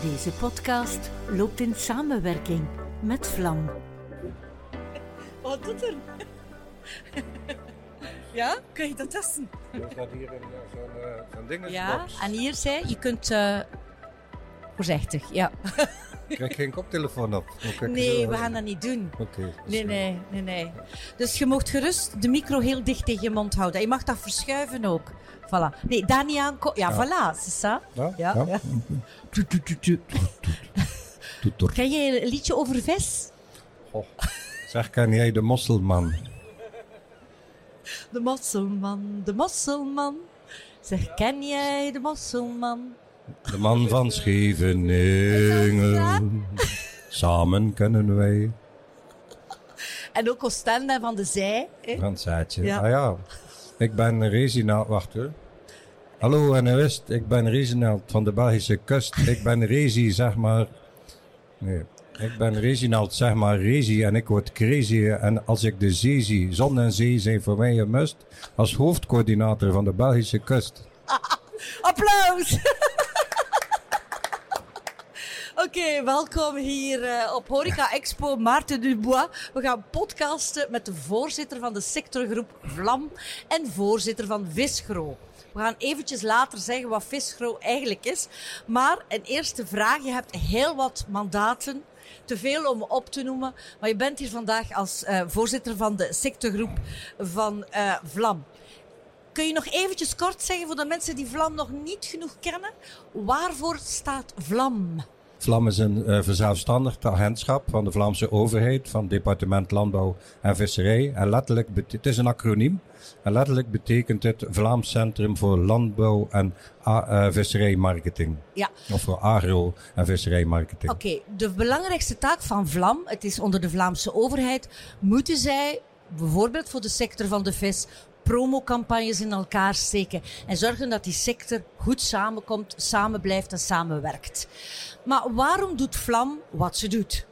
Deze podcast loopt in samenwerking met Vlam. Wat doet er? ja, kun je dat testen? Er staat hier een, eh, zo'n eh, zo'n dingesbox. Ja, en hier zei je kunt eh, voorzichtig, ja. Ik krijg geen koptelefoon op. Nee, we gaan dat niet doen. Oké. Nee, nee, nee, nee. Dus je mocht gerust de micro heel dicht tegen je mond houden. En je mag dat verschuiven ook. Voilà. Nee, daar niet aan. Ja, Ja. voilà, c'est ça. Ja? Ja, ja. Toet, toet, toet, toet. Toet, toet. Ken je een liedje over vis? Goh. Zeg, ken jij de mosselman? De mosselman, de mosselman. Zeg, ken jij de mosselman? De man van Scheveningen. Samen kennen wij. En ook Oostende van de Zij. hè? Fransaatje. Ja. Ah ja. Ik ben Reginald. Wacht hoor. Hallo NOS, ik ben Reginald van de Belgische kust. Ik ben Rezi, zeg maar. Nee. Ik ben Reginald, zeg maar Rezi en ik word crazy. En als ik de zee zie, zon en zee zijn voor mij een must. Als hoofdcoördinator van de Belgische kust. Applaus! Oké, welkom hier eh, op Horeca Expo Maarten Dubois. We gaan podcasten met de voorzitter van de sectorgroep Vlam en voorzitter van Visgro. We gaan eventjes later zeggen wat Visgro eigenlijk is. Maar een eerste vraag. Je hebt heel wat mandaten. Te veel om op te noemen. Maar je bent hier vandaag als eh, voorzitter van de sectorgroep van eh, Vlam. Kun je nog eventjes kort zeggen voor de mensen die Vlam nog niet genoeg kennen? Waarvoor staat Vlam? Vlam is een eh, verzelfstandigd agentschap van de Vlaamse overheid, van het departement Landbouw en Visserij. En letterlijk, het is een acroniem. En letterlijk betekent het Vlaams Centrum voor Landbouw en eh, Visserijmarketing. Ja, Of voor agro- en visserijmarketing. oké. De belangrijkste taak van Vlam, het is onder de Vlaamse overheid, moeten zij bijvoorbeeld voor de sector van de vis promocampagnes in elkaar steken en zorgen dat die sector goed samenkomt, samen blijft en samenwerkt. Maar waarom doet Vlam wat ze doet?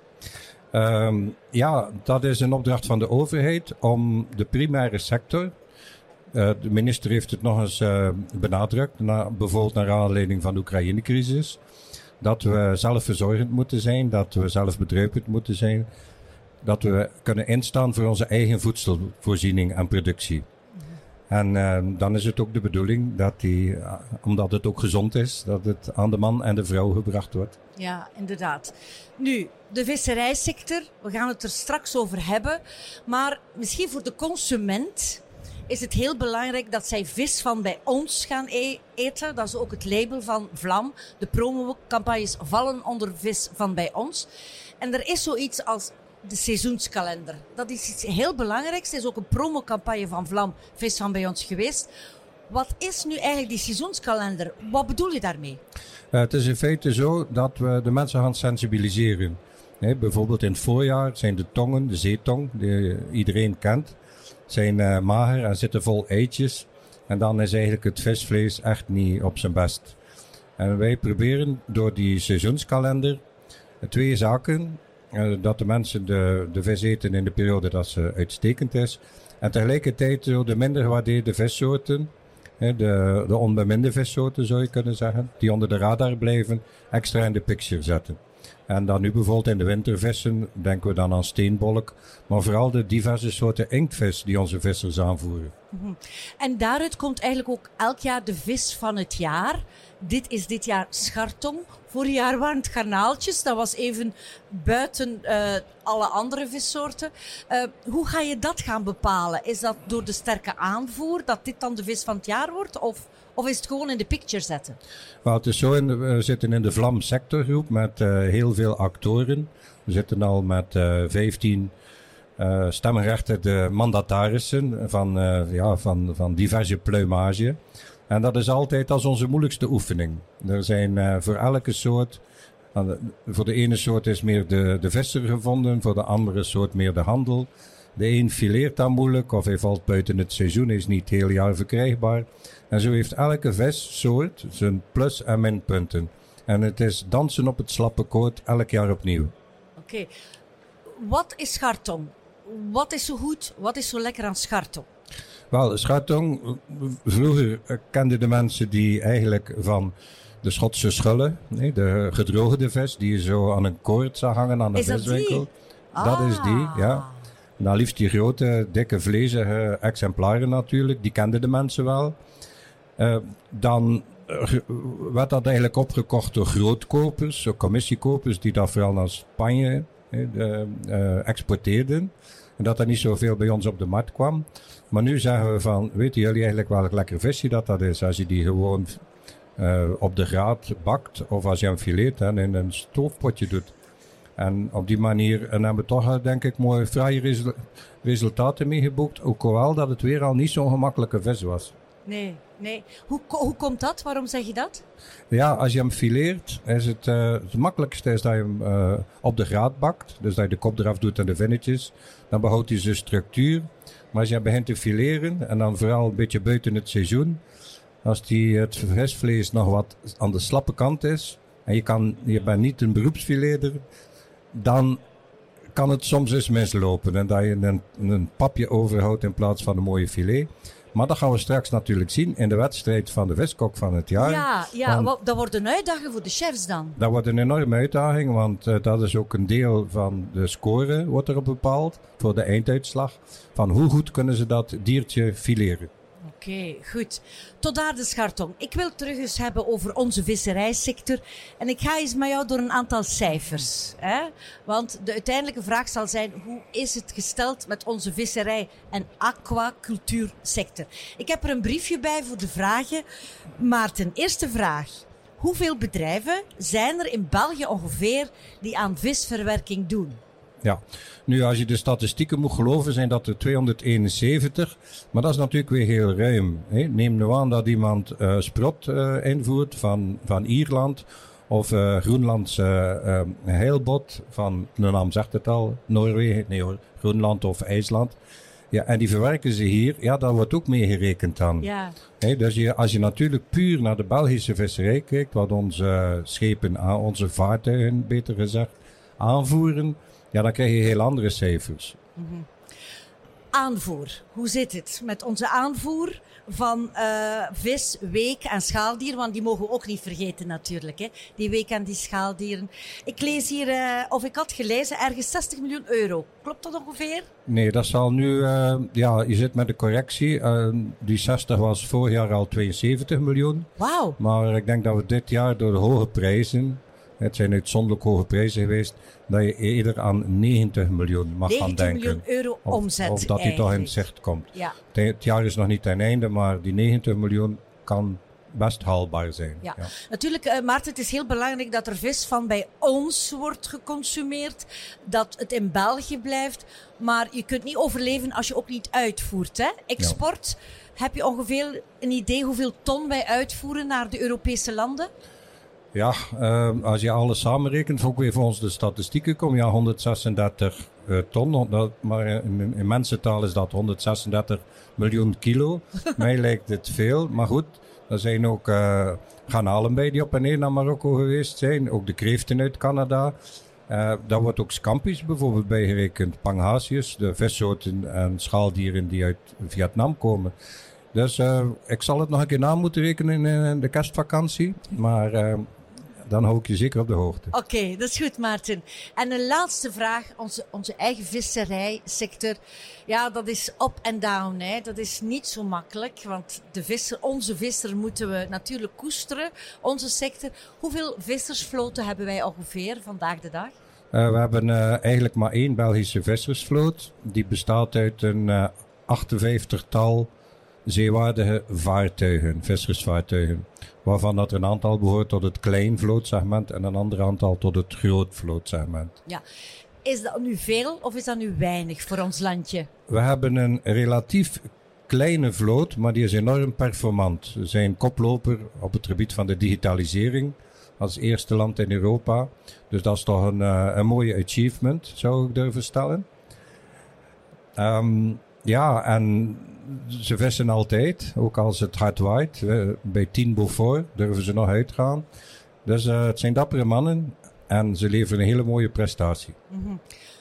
Ehm, ja, dat is een opdracht van de overheid om de primaire sector. eh, de minister heeft het nog eens eh, benadrukt, na, bijvoorbeeld naar aanleiding van de Oekraïne-crisis. Dat we zelfverzorgend moeten zijn, dat we zelfbedruipend moeten zijn. Dat we kunnen instaan voor onze eigen voedselvoorziening en productie. En eh, dan is het ook de bedoeling dat die, eh, omdat het ook gezond is, dat het aan de man en de vrouw gebracht wordt. Ja, inderdaad. Nu, de visserijsector, we gaan het er straks over hebben. Maar misschien voor de consument is het heel belangrijk dat zij vis van bij ons gaan e- eten. Dat is ook het label van Vlam. De promocampagnes vallen onder vis van bij ons. En er is zoiets als de seizoenskalender. Dat is iets heel belangrijks. Het is ook een promocampagne van Vlam, vis van bij ons geweest. Wat is nu eigenlijk die seizoenskalender? Wat bedoel je daarmee? Eh, het is in feite zo dat we de mensen gaan sensibiliseren. Bijvoorbeeld in het voorjaar zijn de tongen, de zeetong, die iedereen kent, zijn eh, mager en zitten vol eitjes. En dan is eigenlijk het visvlees echt niet op zijn best. En wij proberen door die seizoenskalender twee zaken. Eh, dat de mensen de, de vis eten in de periode dat ze uitstekend is. En tegelijkertijd de minder gewaardeerde vissoorten, de, de onbeminde vissoorten zou je kunnen zeggen, die onder de radar blijven, extra in de picture zetten. En dan nu bijvoorbeeld in de wintervissen denken we dan aan steenbolk, maar vooral de diverse soorten inktvis die onze vissers aanvoeren. En daaruit komt eigenlijk ook elk jaar de vis van het jaar. Dit is dit jaar schartong. Vorig jaar waren het garnaaltjes. Dat was even buiten eh, alle andere vissoorten. Eh, hoe ga je dat gaan bepalen? Is dat door de sterke aanvoer dat dit dan de vis van het jaar wordt? Of, of is het gewoon in de picture zetten? Maar het is zo, de- we zitten in de Vlam sectorgroep met eh, heel veel actoren. We zitten al met eh 15 eh stemgerechtigde mandatarissen van, ja, van, van diverse pluimage. En dat is altijd als onze moeilijkste oefening. Er zijn eh, voor elke soort, voor de ene soort is meer de, de visser gevonden, voor de andere soort meer de handel. De een fileert dan moeilijk of hij valt buiten het seizoen, is niet het hele jaar verkrijgbaar. En zo heeft elke vissoort zijn plus- en minpunten. En het is dansen op het slappe koord elk jaar opnieuw. Oké. Wat is schartong? Wat is zo goed? Wat is zo lekker aan schartong? Wel, schatong, vroeger kenden de mensen die eigenlijk van de Schotse schullen, nee, de gedroogde vis die je zo aan een koord zag hangen aan de Is dat viswinkel. die? Dat is die, Ah. ja. Dan liefst die grote, dikke, vlezige exemplaren natuurlijk. Die kenden de mensen wel. Eh, dan eh, werd dat eigenlijk opgekocht door grootkopers, zo commissiekopers, die dat vooral naar Spanje eh, de, eh, exporteerden. En dat er niet zoveel bij ons op de markt kwam. Maar nu zeggen we van, weten jullie eigenlijk welk lekker visje dat dat is? Als je die gewoon eh, op de graad bakt, of als je hem fileert en in een stoofpotje doet. En op die manier en hebben we toch, eh, denk ik, mooie, fraaie resu- resultaten mee geboekt. Hoewel dat het weer al niet zo'n gemakkelijke vis was. Nee, nee. Hoe, hoe komt dat? Waarom zeg je dat? Ja, als je hem fileert, is het, het makkelijkste is dat je hem eh, op de graad bakt. Dus dat je de kop eraf doet en de vinnetjes. Dan behoudt hij zijn structuur. Maar als je begint te fileren, en dan vooral een beetje buiten het seizoen. Als die, het visvlees nog wat aan de slappe kant is. En je, kan, je bent niet een beroepsfileerder. Dan kan het soms eens mislopen. En dat je een, een papje overhoudt in plaats van een mooie filet. Maar dat gaan we straks natuurlijk zien in de wedstrijd van de viskok van het jaar. Ja, ja want- dat wordt een uitdaging voor de chefs dan. Dat wordt een enorme uitdaging, want eh, dat is ook een deel van de score wordt erop bepaald voor de einduitslag. Van hoe goed kunnen ze dat diertje fileren. Oké, goed. Tot daar de schartong. Ik wil het terug eens hebben over onze visserijsector. En ik ga eens met jou door een aantal cijfers. Hè? Want de uiteindelijke vraag zal zijn: hoe is het gesteld met onze visserij- en aquacultuursector? Ik heb er een briefje bij voor de vragen. Maarten, eerste vraag. Hoeveel bedrijven zijn er in België ongeveer die aan visverwerking doen? Ja, nu als je de statistieken moet geloven zijn dat er 271, maar dat is natuurlijk weer heel ruim. Hè. Neem nu aan dat iemand eh, sprot eh, invoert van, van Ierland of Groenlands eh, eh, heilbot van, de naam zegt het al, Noorwegen, nee hoor, Groenland of IJsland. Ja, en die verwerken ze hier, ja, dat wordt ook meegerekend dan. Ja. Dus je, als je natuurlijk puur naar de Belgische visserij kijkt, wat onze schepen, aan- onze vaartuigen beter gezegd, aanvoeren, ja, dan krijg je heel andere cijfers. Aanvoer. Hoe zit het met onze aanvoer van eh, vis, week en schaaldieren? Want die mogen we ook niet vergeten natuurlijk. Hè? Die week en die schaaldieren. Ik lees hier, eh, of ik had gelezen, ergens 60 miljoen euro. Klopt dat ongeveer? Nee, dat zal nu, eh, ja, je zit met de correctie. Die 60 was vorig jaar al 72 miljoen. Wauw. Maar ik denk dat we dit jaar door de hoge prijzen, het zijn uitzonderlijk hoge prijzen geweest, dat je eerder aan 90 miljoen mag gaan 90 denken. miljoen euro Of, omzet. of dat die toch in zicht komt. Ja. Het, het jaar is nog niet ten einde, maar die 90 miljoen kan best haalbaar zijn. Ja. Natuurlijk, eh, Maarten, het is heel belangrijk dat er vis van bij ons wordt geconsumeerd. Dat het in België blijft. Maar je kunt niet overleven als je ook niet uitvoert. Hè? Export, heb je ongeveer een idee hoeveel ton wij uitvoeren naar de Europese landen? Ja, eh, als je alles samenrekent, ook weer volgens de statistieken, kom je aan 136 eh, ton. Dat, maar in, in mensentaal is dat 136 miljoen kilo. Mij lijkt het veel, maar goed. Er zijn ook eh garnalen bij die op en neer naar Marokko geweest zijn. Ook de kreeften uit Canada. Eh daar wordt ook scampi's bijvoorbeeld bij gerekend. Panghasius, de vissoorten en schaaldieren die uit Vietnam komen. Dus ik zal het nog een keer na moeten rekenen in de kerstvakantie. Maar eh, dan hou ik je zeker op de hoogte. Oké, dat is goed, Maarten. En een laatste vraag. Onze, onze eigen visserijsector. Ja, dat is up en down. Hè. Dat is niet zo makkelijk. Want de visser, onze visser moeten we natuurlijk koesteren. Onze sector. Hoeveel vissersvloten hebben wij ongeveer vandaag de dag? Eh, we hebben eh, eigenlijk maar één Belgische vissersvloot. Die bestaat uit een eh 58-tal zeewaardige vaartuigen, vissersvaartuigen. Waarvan dat een aantal behoort tot het kleinvlootsegment en een ander aantal tot het grootvlootsegment. Ja. Is dat nu veel of is dat nu weinig voor ons landje? We hebben een relatief kleine vloot, maar die is enorm performant. We zijn koploper op het gebied van de digitalisering als eerste land in Europa. Dus dat is toch een, eh, een mooie achievement, zou ik durven stellen. Ehm, ja, en ze vissen altijd, ook als het hard waait. Bij 10 Beaufort durven ze nog uitgaan. Dus eh, het zijn dappere mannen en ze leveren een hele mooie prestatie.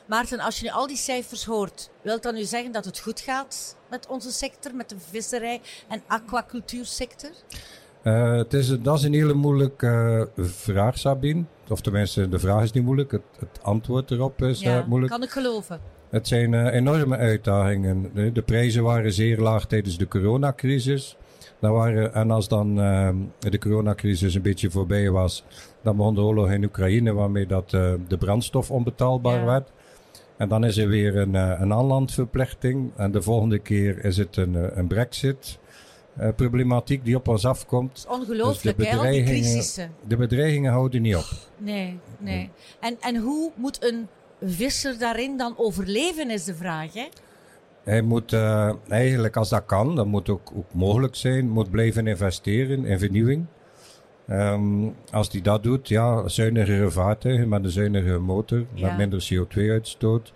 Maarten, als je nu al die cijfers hoort, wil dat nu zeggen dat het goed gaat met onze sector, met de visserij- en aquacultuursector? Eh, het is, dat is een hele moeilijke eh, vraag, Sabine. Of tenminste, de vraag is niet moeilijk. Het, het antwoord erop is Ja, moeilijk. kan ik geloven. Het zijn eh, enorme uitdagingen. De, de prijzen waren zeer laag tijdens de coronacrisis. Dat waren, en als dan eh, de coronacrisis een beetje voorbij was, dan begon de oorlog in Oekraïne, waarmee dat, eh, de brandstof onbetaalbaar Ja. werd. En dan is er weer een, een aanlandverplichting. En de volgende keer is het een, een brexit-problematiek die op ons afkomt. Het is ongelooflijk, Dus hè, die crisissen. De bedreigingen houden niet op. Nee, nee. En, en hoe moet een visser daarin dan overleven, is de vraag, hè? Hij moet eh, eigenlijk, als dat kan, dat moet ook, ook mogelijk zijn, moet blijven investeren in vernieuwing. Ehm, als hij dat doet, ja, zuinigere vaartuigen met een zuinige motor, Ja. met minder CO2-uitstoot.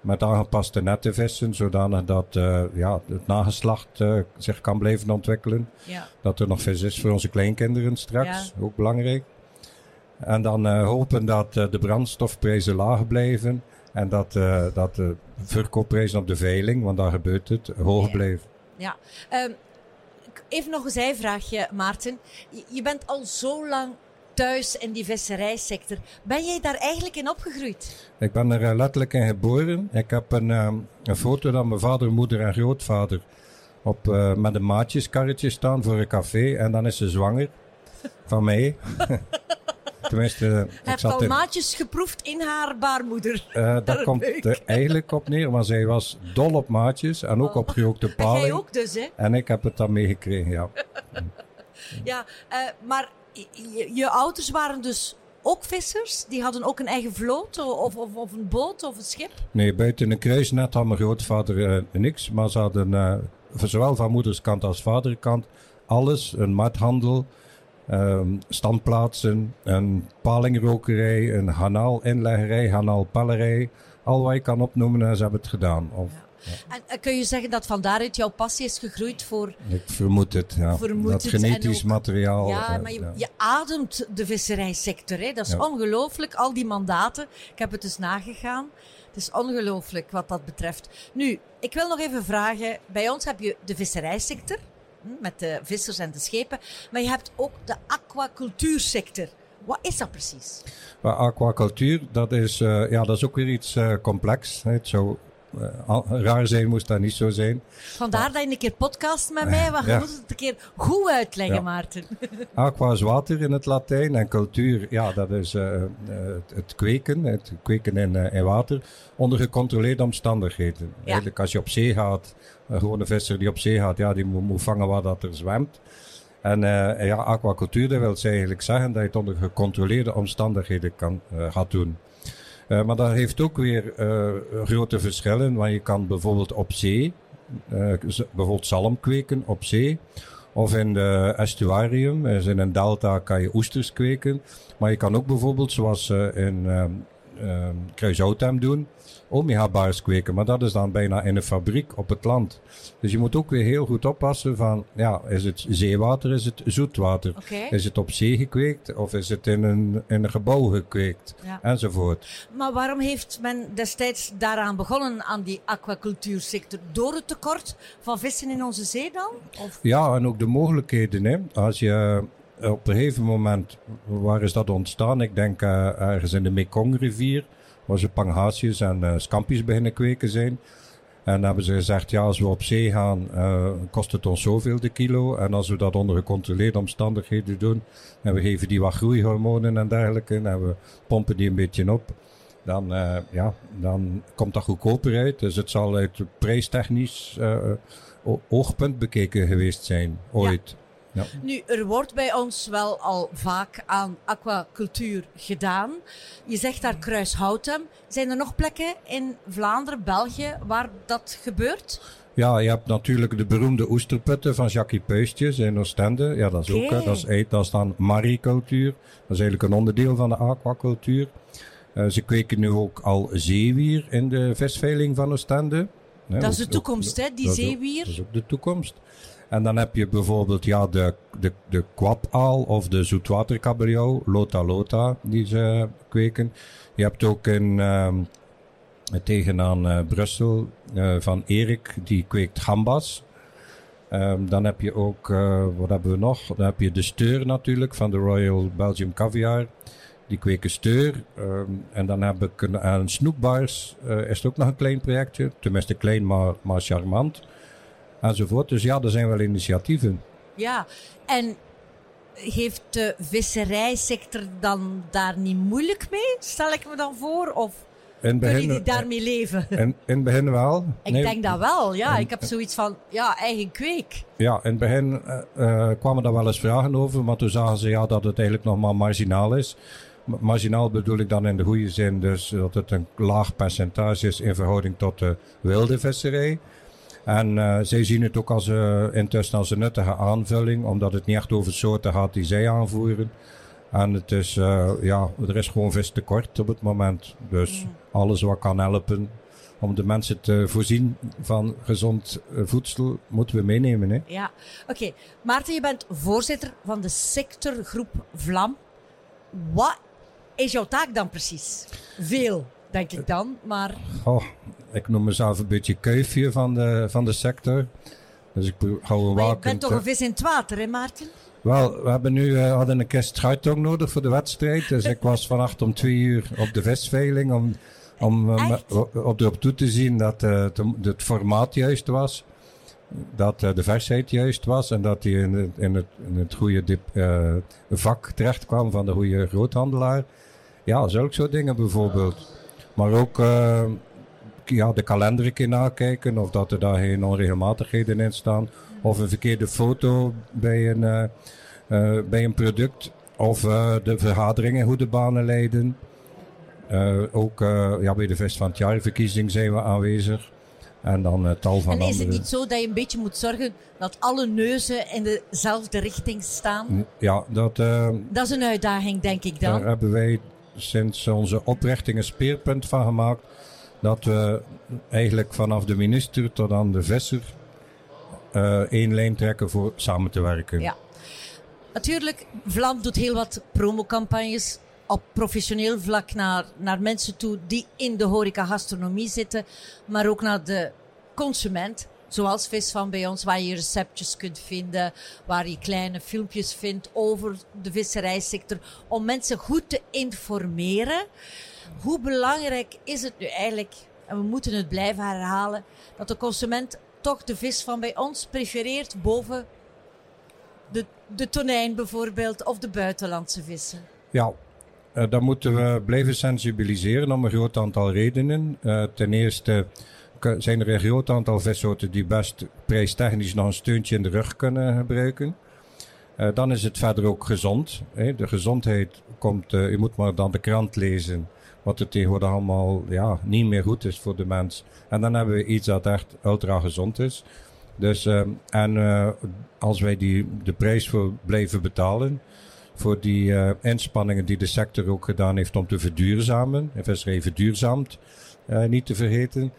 Met aangepaste nette vissen, zodanig dat eh, ja, het nageslacht eh, zich kan blijven ontwikkelen. Ja. Dat er nog vis is voor onze kleinkinderen straks, ook belangrijk. En dan eh, hopen dat eh, de brandstofprijzen laag blijven. En dat, eh, dat de verkoopprijzen op de veiling, want daar gebeurt het, hoog blijven. ja. Ehm, even nog een zijvraagje, Maarten. Je, je bent al zo lang thuis in die visserijsector. Ben jij daar eigenlijk in opgegroeid? Ik ben er letterlijk in geboren. Ik heb een, eh, een foto dat mijn vader, moeder en grootvader op, met een maatjeskarretje staan voor een café. En dan is ze zwanger van mij. Tenminste, Hij ik heeft al in, maatjes geproefd in haar baarmoeder. Eh, dat komt er eigenlijk op neer, want zij was dol op maatjes en ook op gerookte En jij paling. ook dus, hè? En ik heb het dan meegekregen, ja. Ja, eh, maar je, ouders waren dus ook vissers? Die hadden ook een eigen vloot of, of, of een boot of een schip? Nee, buiten een kruisnet had mijn grootvader eh, niks, maar ze hadden eh, zowel van moederskant als vaderkant alles. Een mathandel, ehm, standplaatsen, een palingrokerij, een hanaalinleggerij, hanaalpellerij. Al wat je kan opnoemen, en ze hebben het gedaan. Of, En, en kun je zeggen dat van daaruit jouw passie is gegroeid voor... Ik vermoed het, ja. Vermoed dat het genetisch ook- materiaal. ja, eh, maar je, ja. je ademt de visserijsector. Hè? Dat is Ja. ongelooflijk, al die mandaten. Ik heb het dus nagegaan. Het is ongelooflijk wat dat betreft. Nu, ik wil nog even vragen. Bij ons heb je de visserijsector, met de vissers en de schepen. Maar je hebt ook de aquacultuursector. Wat is dat precies? Aquacultuur, dat is, eh, ja, dat is ook weer iets eh, complex. hè. Het zou eh, raar zijn, moest dat niet zo zijn. Vandaar dat je een keer podcast met mij. We Ja. moeten het een keer goed uitleggen, Ja. Maarten. Aqua is water in het Latijn en cultuur, ja, dat is het, kweken, het kweken in, in water onder gecontroleerde omstandigheden. Eigenlijk als je op zee gaat, een gewone visser die op zee gaat, ja, die moet, vangen wat dat er zwemt. En eh, ja, aquacultuur, dat wil eigenlijk zeggen dat je het onder gecontroleerde omstandigheden kan, eh, gaat doen. Eh, maar dat heeft ook weer grote verschillen, want je kan bijvoorbeeld op zee, bijvoorbeeld zalm kweken op zee. Of in de estuarium, dus in een delta, kan je oesters kweken. Maar je kan ook bijvoorbeeld, zoals ze in Kruishoutem doen, omega-baars kweken. Maar dat is dan bijna in een fabriek op het land. Dus je moet ook weer heel goed oppassen van, ja, is het zeewater, is het zoetwater? Is het op zee gekweekt of is het in een, in een gebouw gekweekt? Ja. Enzovoort. Maar waarom heeft men destijds daaraan begonnen, aan die aquacultuursector? Door het tekort van vissen in onze zee dan? Of? Ja, en ook de mogelijkheden. Hè. Als je eh, op een gegeven moment, waar is dat ontstaan? Ik denk eh, ergens in de Mekongrivier, waar ze pangasius en eh scampi's beginnen kweken zijn. En hebben ze gezegd, ja, als we op zee gaan, eh, kost het ons zoveel de kilo. En als we dat onder gecontroleerde omstandigheden doen, en we geven die wat groeihormonen en dergelijke, en we pompen die een beetje op, dan, eh, ja, dan komt dat goedkoper uit. Dus het zal uit prijstechnisch o- oogpunt bekeken geweest zijn, ooit. Ja. Nu, er wordt bij ons wel al vaak aan aquacultuur gedaan. Je zegt daar Kruishoutem. Zijn er nog plekken in Vlaanderen, België, waar dat gebeurt? Ja, je hebt natuurlijk de beroemde oesterputten van Jackie Puistjes in Oostende. Ja, dat is ook, hè, dat is, ei- dat is dan maricultuur. Dat is eigenlijk een onderdeel van de aquacultuur. Eh, ze kweken nu ook al zeewier in de visveiling van Oostende. Dat is de toekomst, hè, die dat is ook- zeewier. Dat is ook de toekomst. En dan heb je bijvoorbeeld ja, de, de, de kwapaal of de zoetwaterkabeljauw, lota lota, die ze kweken. Je hebt ook in, ehm, tegenaan eh, Brussel eh, van Erik, die kweekt gambas. Ehm, dan heb je ook, uh, wat hebben we nog? Dan heb je de steur natuurlijk van de Royal Belgium Caviar. Die kweken steur. Um, en dan heb ik een, aan Snoekbars is het ook nog een klein projectje. Tenminste klein, maar, maar charmant. Enzovoort. Dus ja, er zijn wel initiatieven. Ja, en heeft de visserijsector dan daar niet moeilijk mee? Stel ik me dan voor? Of in begin, kunnen die daarmee leven? In, in het begin wel. Ik nee, denk dat wel, ja. ik heb zoiets van, ja, eigen kweek. Ja, in het begin uh, kwamen daar wel eens vragen over, maar toen zagen ze ja, dat het eigenlijk nog maar marginaal is. Marginaal bedoel ik dan in de goede zin, dus dat het een laag percentage is in verhouding tot de wilde visserij. En uh, zij zien het ook als, uh, intussen als een nuttige aanvulling, omdat het niet echt over soorten gaat die zij aanvoeren. En het is, uh, ja, er is gewoon vis tekort op het moment. Dus alles wat kan helpen om de mensen te voorzien van gezond voedsel, moeten we meenemen. Hè? Ja, oké. Maarten, je bent voorzitter van de sectorgroep Vlam. Wat is jouw taak dan precies? Veel, denk ik dan, maar... Oh, ik noem mezelf een beetje kuifje van de, van de sector. Dus ik hou een maar je bent toch een vis in het water, hè Maarten? Wel, we hebben nu, uh, hadden een kist schuitong nodig voor de wedstrijd. Dus ik was vannacht om twee uur op de visveiling om, om uh, op erop toe te zien dat uh, het, het, formaat juist was. Dat de versheid juist was en dat hij in het, in het, in het goede dip, vak terecht kwam van de goede groothandelaar. Ja, zulke soort dingen bijvoorbeeld. Maar ook ja, de kalender een keer nakijken of dat er daar geen onregelmatigheden in staan. Of een verkeerde foto bij een, uh, uh, bij een product. Of uh, de vergaderingen, hoe de banen leiden. ook ja, bij de Vest van het Jaarverkiezing zijn we aanwezig. En dan tal van En is het niet zo dat je een beetje moet zorgen dat alle neuzen in dezelfde richting staan? Ja, dat... dat is een uitdaging, denk ik dan. Daar hebben wij sinds onze oprichting een speerpunt van gemaakt dat we eigenlijk vanaf de minister tot aan de visser uh, één lijn trekken voor samen te werken. Ja. Natuurlijk, Vlam doet heel wat promocampagnes op professioneel vlak naar, naar mensen toe die in de horeca-gastronomie zitten, maar ook naar de consument. Zoals Vis van bij ons, waar je receptjes kunt vinden, waar je kleine filmpjes vindt over de visserijsector, om mensen goed te informeren. Hoe belangrijk is het nu eigenlijk, en we moeten het blijven herhalen, dat de consument toch de vis van bij ons prefereert boven de, de tonijn bijvoorbeeld of de buitenlandse vissen? Ja, uh, dan moeten we blijven sensibiliseren om een groot aantal redenen. Uh, ten eerste zijn er een groot aantal vissoorten die best prijstechnisch nog een steuntje in de rug kunnen gebruiken. Uh, dan is het verder ook gezond. Hè. De gezondheid komt, je moet maar dan de krant lezen wat er tegenwoordig allemaal ja, niet meer goed is voor de mens. En dan hebben we iets dat echt ultra gezond is. Dus, uh, en uh, als wij die, de prijs voor blijven betalen, voor die uh, inspanningen die de sector ook gedaan heeft om te verduurzamen, de visserij verduurzaamt, niet te vergeten,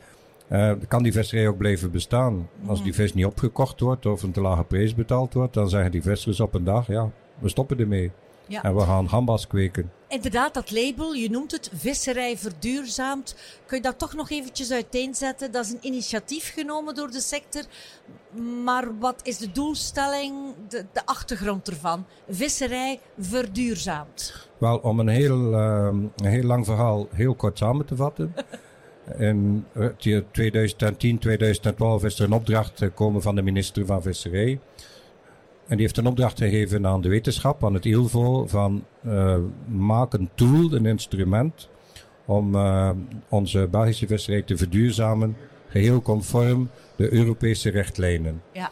kan die visserij ook blijven bestaan. Als die vis niet opgekocht wordt of een te lage prijs betaald wordt, dan zeggen die vissers op een dag, ja, we stoppen ermee. Ja. En we gaan gambas kweken. Inderdaad, dat label, je noemt het visserij verduurzaamd. Kun je dat toch nog eventjes uiteenzetten? Dat is een initiatief genomen door de sector. Maar wat is de doelstelling, de, de achtergrond ervan? Visserij verduurzaamd. Wel, om een heel, uh, een heel lang verhaal heel kort samen te vatten. In 2010, 2012 is er een opdracht gekomen van de minister van Visserij en die heeft een opdracht gegeven aan de wetenschap, aan het ILVO, van uh, maak een tool, een instrument, om uh, onze Belgische visserij te verduurzamen, geheel conform de Europese richtlijnen. Ja.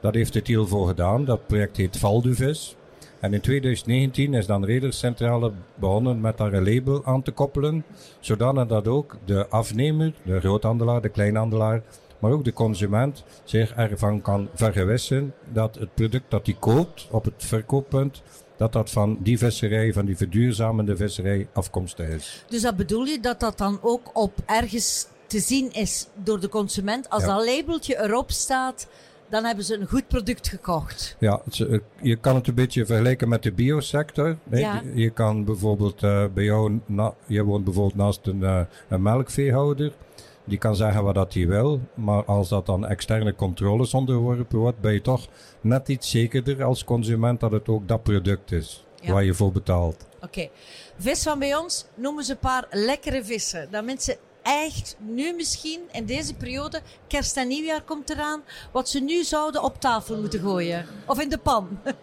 Dat heeft het ILVO gedaan. Dat project heet Valduvis. En in 2019 is dan Redercentrale begonnen met daar een label aan te koppelen, zodanig dat ook de afnemer, de groothandelaar, de kleinhandelaar, maar ook de consument zich ervan kan vergewissen dat het product dat hij koopt op het verkooppunt, dat dat van die visserij, van die verduurzamende visserij afkomstig is. Dus dat bedoel je dat dat dan ook op ergens te zien is door de consument? Als dat labeltje erop staat, dan hebben ze een goed product gekocht. Ja, eh, je kan het een beetje vergelijken met de biosector. Ja. Je kan bijvoorbeeld uh, bij jou, na, je woont bijvoorbeeld naast een, uh, een melkveehouder. Die kan zeggen wat dat hij wil, maar als dat dan externe controles onderworpen wordt, ben je toch net iets zekerder als consument dat het ook dat product is Ja. waar je voor betaalt. Oké. Vis van bij ons, noemen ze een paar lekkere vissen. Dat mensen echt nu misschien, in deze periode, kerst en nieuwjaar komt eraan, wat ze nu zouden op tafel moeten gooien. Of in de pan.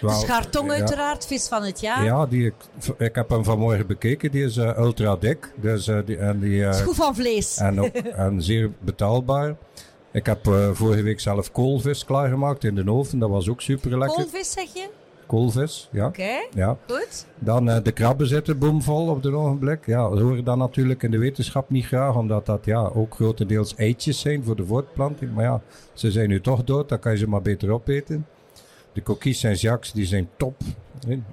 Wel, ja. uiteraard, vis van het jaar. Ja, die, ik, ik heb hem vanmorgen bekeken. Die is ultra dik. Dus, die, en, die, eh, Schoe van vlees. en, ook, en zeer betaalbaar. Ik heb eh, vorige week zelf koolvis klaargemaakt in de oven. Dat was ook super lekker. Koolvis zeg je? Koolvis, ja. Oké, ja. goed. Dan eh, de krabben zitten boomvol op het ogenblik. Ja, dat hoor je dan natuurlijk in de wetenschap niet graag, omdat dat ja, ook grotendeels eitjes zijn voor de voortplanting. Maar ja, ze zijn nu toch dood, dan kan je ze maar beter opeten. De coquilles Saint-Jacques, die zijn top.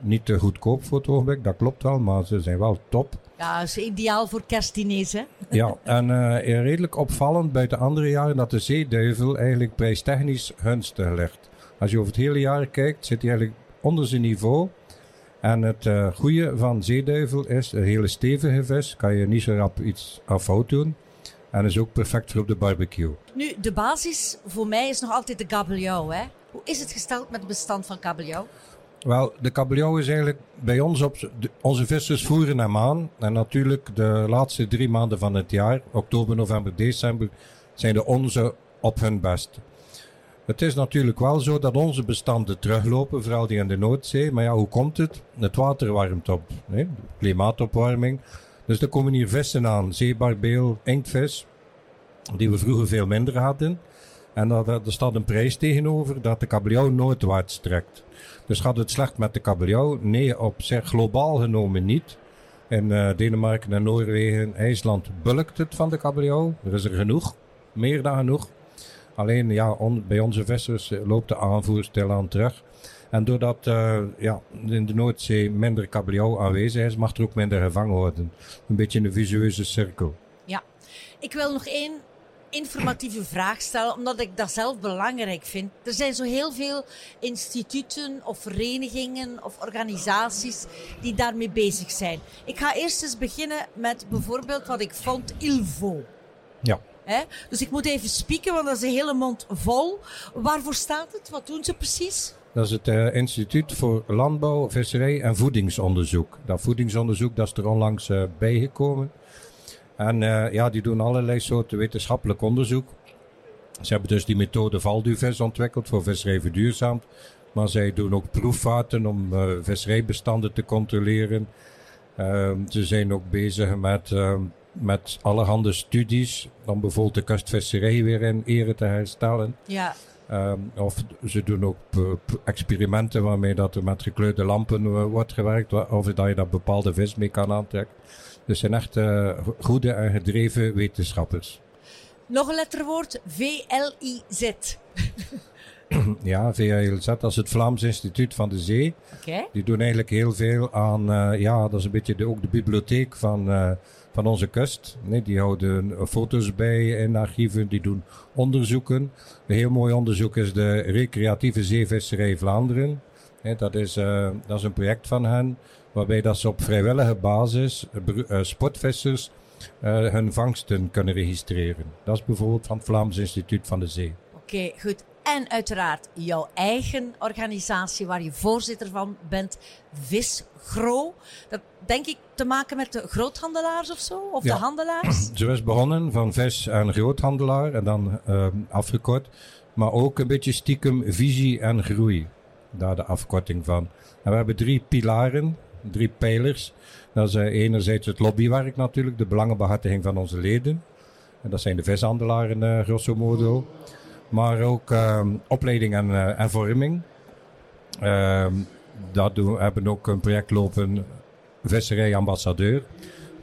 Niet te goedkoop voor het ogenblik, dat klopt wel, maar ze zijn wel top. Ja, dat is ideaal voor kerstdiners, hè? Ja, en eh, redelijk opvallend bij de andere jaren dat de zeeduivel eigenlijk prijstechnisch gunstig ligt. Als je over het hele jaar kijkt, zit hij eigenlijk onder zijn niveau. En het eh goede van zeeduivel is een hele stevige vis. Kan je niet zo rap iets fout doen. En is ook perfect voor op de barbecue. Nu, de basis voor mij is nog altijd de kabeljauw, hè? Hoe is het gesteld met het bestand van kabeljauw? Wel, de kabeljauw is eigenlijk bij ons op... de- onze vissers voeren hem aan. En natuurlijk de laatste drie maanden van het jaar, oktober, november, december, zijn de onze op hun best. Het is natuurlijk wel zo dat onze bestanden teruglopen, vooral die in de Noordzee. Maar ja, hoe komt het? Het water warmt op. Klimaatopwarming. Dus er komen hier vissen aan. Zeebarbeel, inktvis. Die we vroeger veel minder hadden. En daar staat een prijs tegenover dat de kabeljauw noordwaarts trekt. Dus gaat het slecht met de kabeljauw? Nee, op zich globaal genomen niet. In eh, Denemarken en Noorwegen, IJsland bulkt het van de kabeljauw. Er is er genoeg, meer dan genoeg. Alleen ja, on- bij onze vissers eh, loopt de aanvoer stilaan terug. En doordat eh, ja, in de Noordzee minder kabeljauw aanwezig is, mag er ook minder gevangen worden. Een beetje een visueuze cirkel. Ja. Ik wil nog één informatieve vraag stellen, omdat ik dat zelf belangrijk vind. Er zijn zo heel veel instituten of verenigingen of organisaties die daarmee bezig zijn. Ik ga eerst eens beginnen met bijvoorbeeld wat ik vond, ILVO. Ja. Hè? Dus ik moet even spieken, want dat is een hele mond vol. Waarvoor staat het? Wat doen ze precies? Dat is het eh, Instituut voor Landbouw, Visserij en Voedingsonderzoek. Dat voedingsonderzoek dat is er onlangs eh, bijgekomen. En eh, ja, die doen allerlei soorten wetenschappelijk onderzoek. Ze hebben dus die methode Valduvis ontwikkeld voor visserij verduurzaamd. Maar zij doen ook proefvaarten om visserijbestanden te controleren. Ehm, ze zijn ook bezig met, ehm, met allerhande studies om bijvoorbeeld de kustvisserij weer in ere te herstellen. Ja. Ehm, of ze doen ook experimenten waarmee dat er met gekleurde lampen eh, wordt gewerkt. Of dat je daar bepaalde vis mee kan aantrekken. Dus het zijn echt eh, go- goede en gedreven wetenschappers. Nog een letterwoord, VLIZ. Ja, VALZ, dat is het Vlaams Instituut van de Zee. Oké. Die doen eigenlijk heel veel aan, eh, ja, dat is een beetje de, ook de bibliotheek van, van onze kust. Nee, die houden eh, foto's bij in archieven, die doen onderzoeken. Een heel mooi onderzoek is de recreatieve zeevisserij Vlaanderen. Dat, is, eh, dat is een project van hen, waarbij dat ze op vrijwillige basis eh, sportvissers hun vangsten kunnen registreren. Dat is bijvoorbeeld van het Vlaams Instituut van de Zee. Oké, goed. En uiteraard jouw eigen organisatie waar je voorzitter van bent, Visgro. Dat denk ik te maken met de groothandelaars of zo? Of Ja. de handelaars? Zo is begonnen van vis en groothandelaar en dan ehm, afgekort. Maar ook een beetje stiekem visie en groei. Daar de afkorting van. En we hebben drie pilaren, drie pijlers. Dat is eh, enerzijds het lobbywerk natuurlijk, de belangenbehartiging van onze leden. En dat zijn de vishandelaren eh, grosso modo. Maar ook ehm, opleiding en, eh, en vorming. Ehm dat doen, we hebben ook een project lopen, visserij-ambassadeur.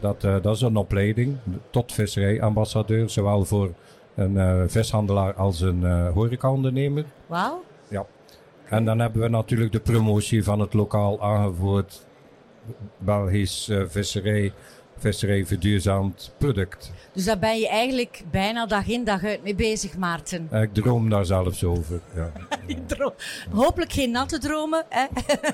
Dat, eh, dat is een opleiding tot visserij-ambassadeur, zowel voor een eh, vishandelaar als een eh horecaondernemer. Wauw. Ja. En dan hebben we natuurlijk de promotie van het lokaal aangevoerd Belgisch eh, visserij, visserij verduurzaamd product. Dus daar ben je eigenlijk bijna dag in dag uit mee bezig, Maarten. Eh, Ik droom daar zelfs over. Ja. Droom- Hopelijk geen natte dromen. Hè?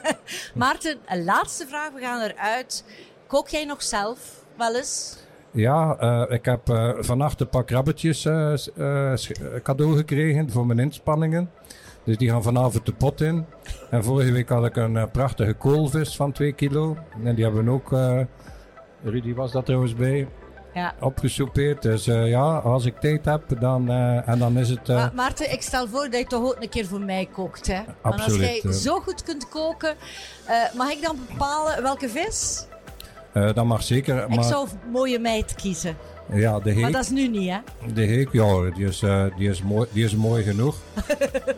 Maarten, een laatste vraag. We gaan eruit. Kook jij nog zelf wel eens? Ja, eh, ik heb eh, vannacht een paar krabbetjes s- sch- eh, cadeau gekregen voor mijn inspanningen. Dus die gaan vanavond de pot in. En vorige week had ik een prachtige koolvis van 2 kilo. En die hebben we ook, Rudy was daar trouwens bij, Ja. opgesoupeerd. Dus eh, ja, als ik tijd heb, dan, eh, en dan is het... eh, Maar Maarten, ik stel voor dat je toch ook een keer voor mij kookt. Hè? Want als Absoluut, jij eh. zo goed kunt koken, eh, mag ik dan bepalen welke vis? eh, dat mag zeker. Ik Maar zou mooie meid kiezen. Ja, de Maar heek, dat is nu niet, hè? de heek ja, die is, eh, die is, mooi, die is mooi genoeg.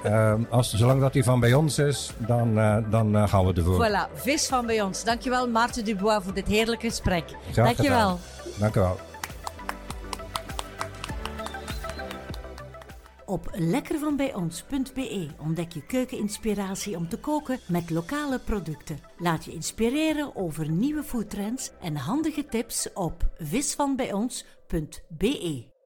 Ehm, als, zolang dat die van bij ons is, dan, eh, dan eh, gaan we ervoor. Voilà, vis van bij ons. Dankjewel Maarten Dubois voor dit heerlijke gesprek. Graag Dankjewel. gedaan. Dank u wel. Op lekkervanbijons.be ontdek je keukeninspiratie om te koken met lokale producten. Laat je inspireren over nieuwe foodtrends en handige tips op visvanbijons.be www.be.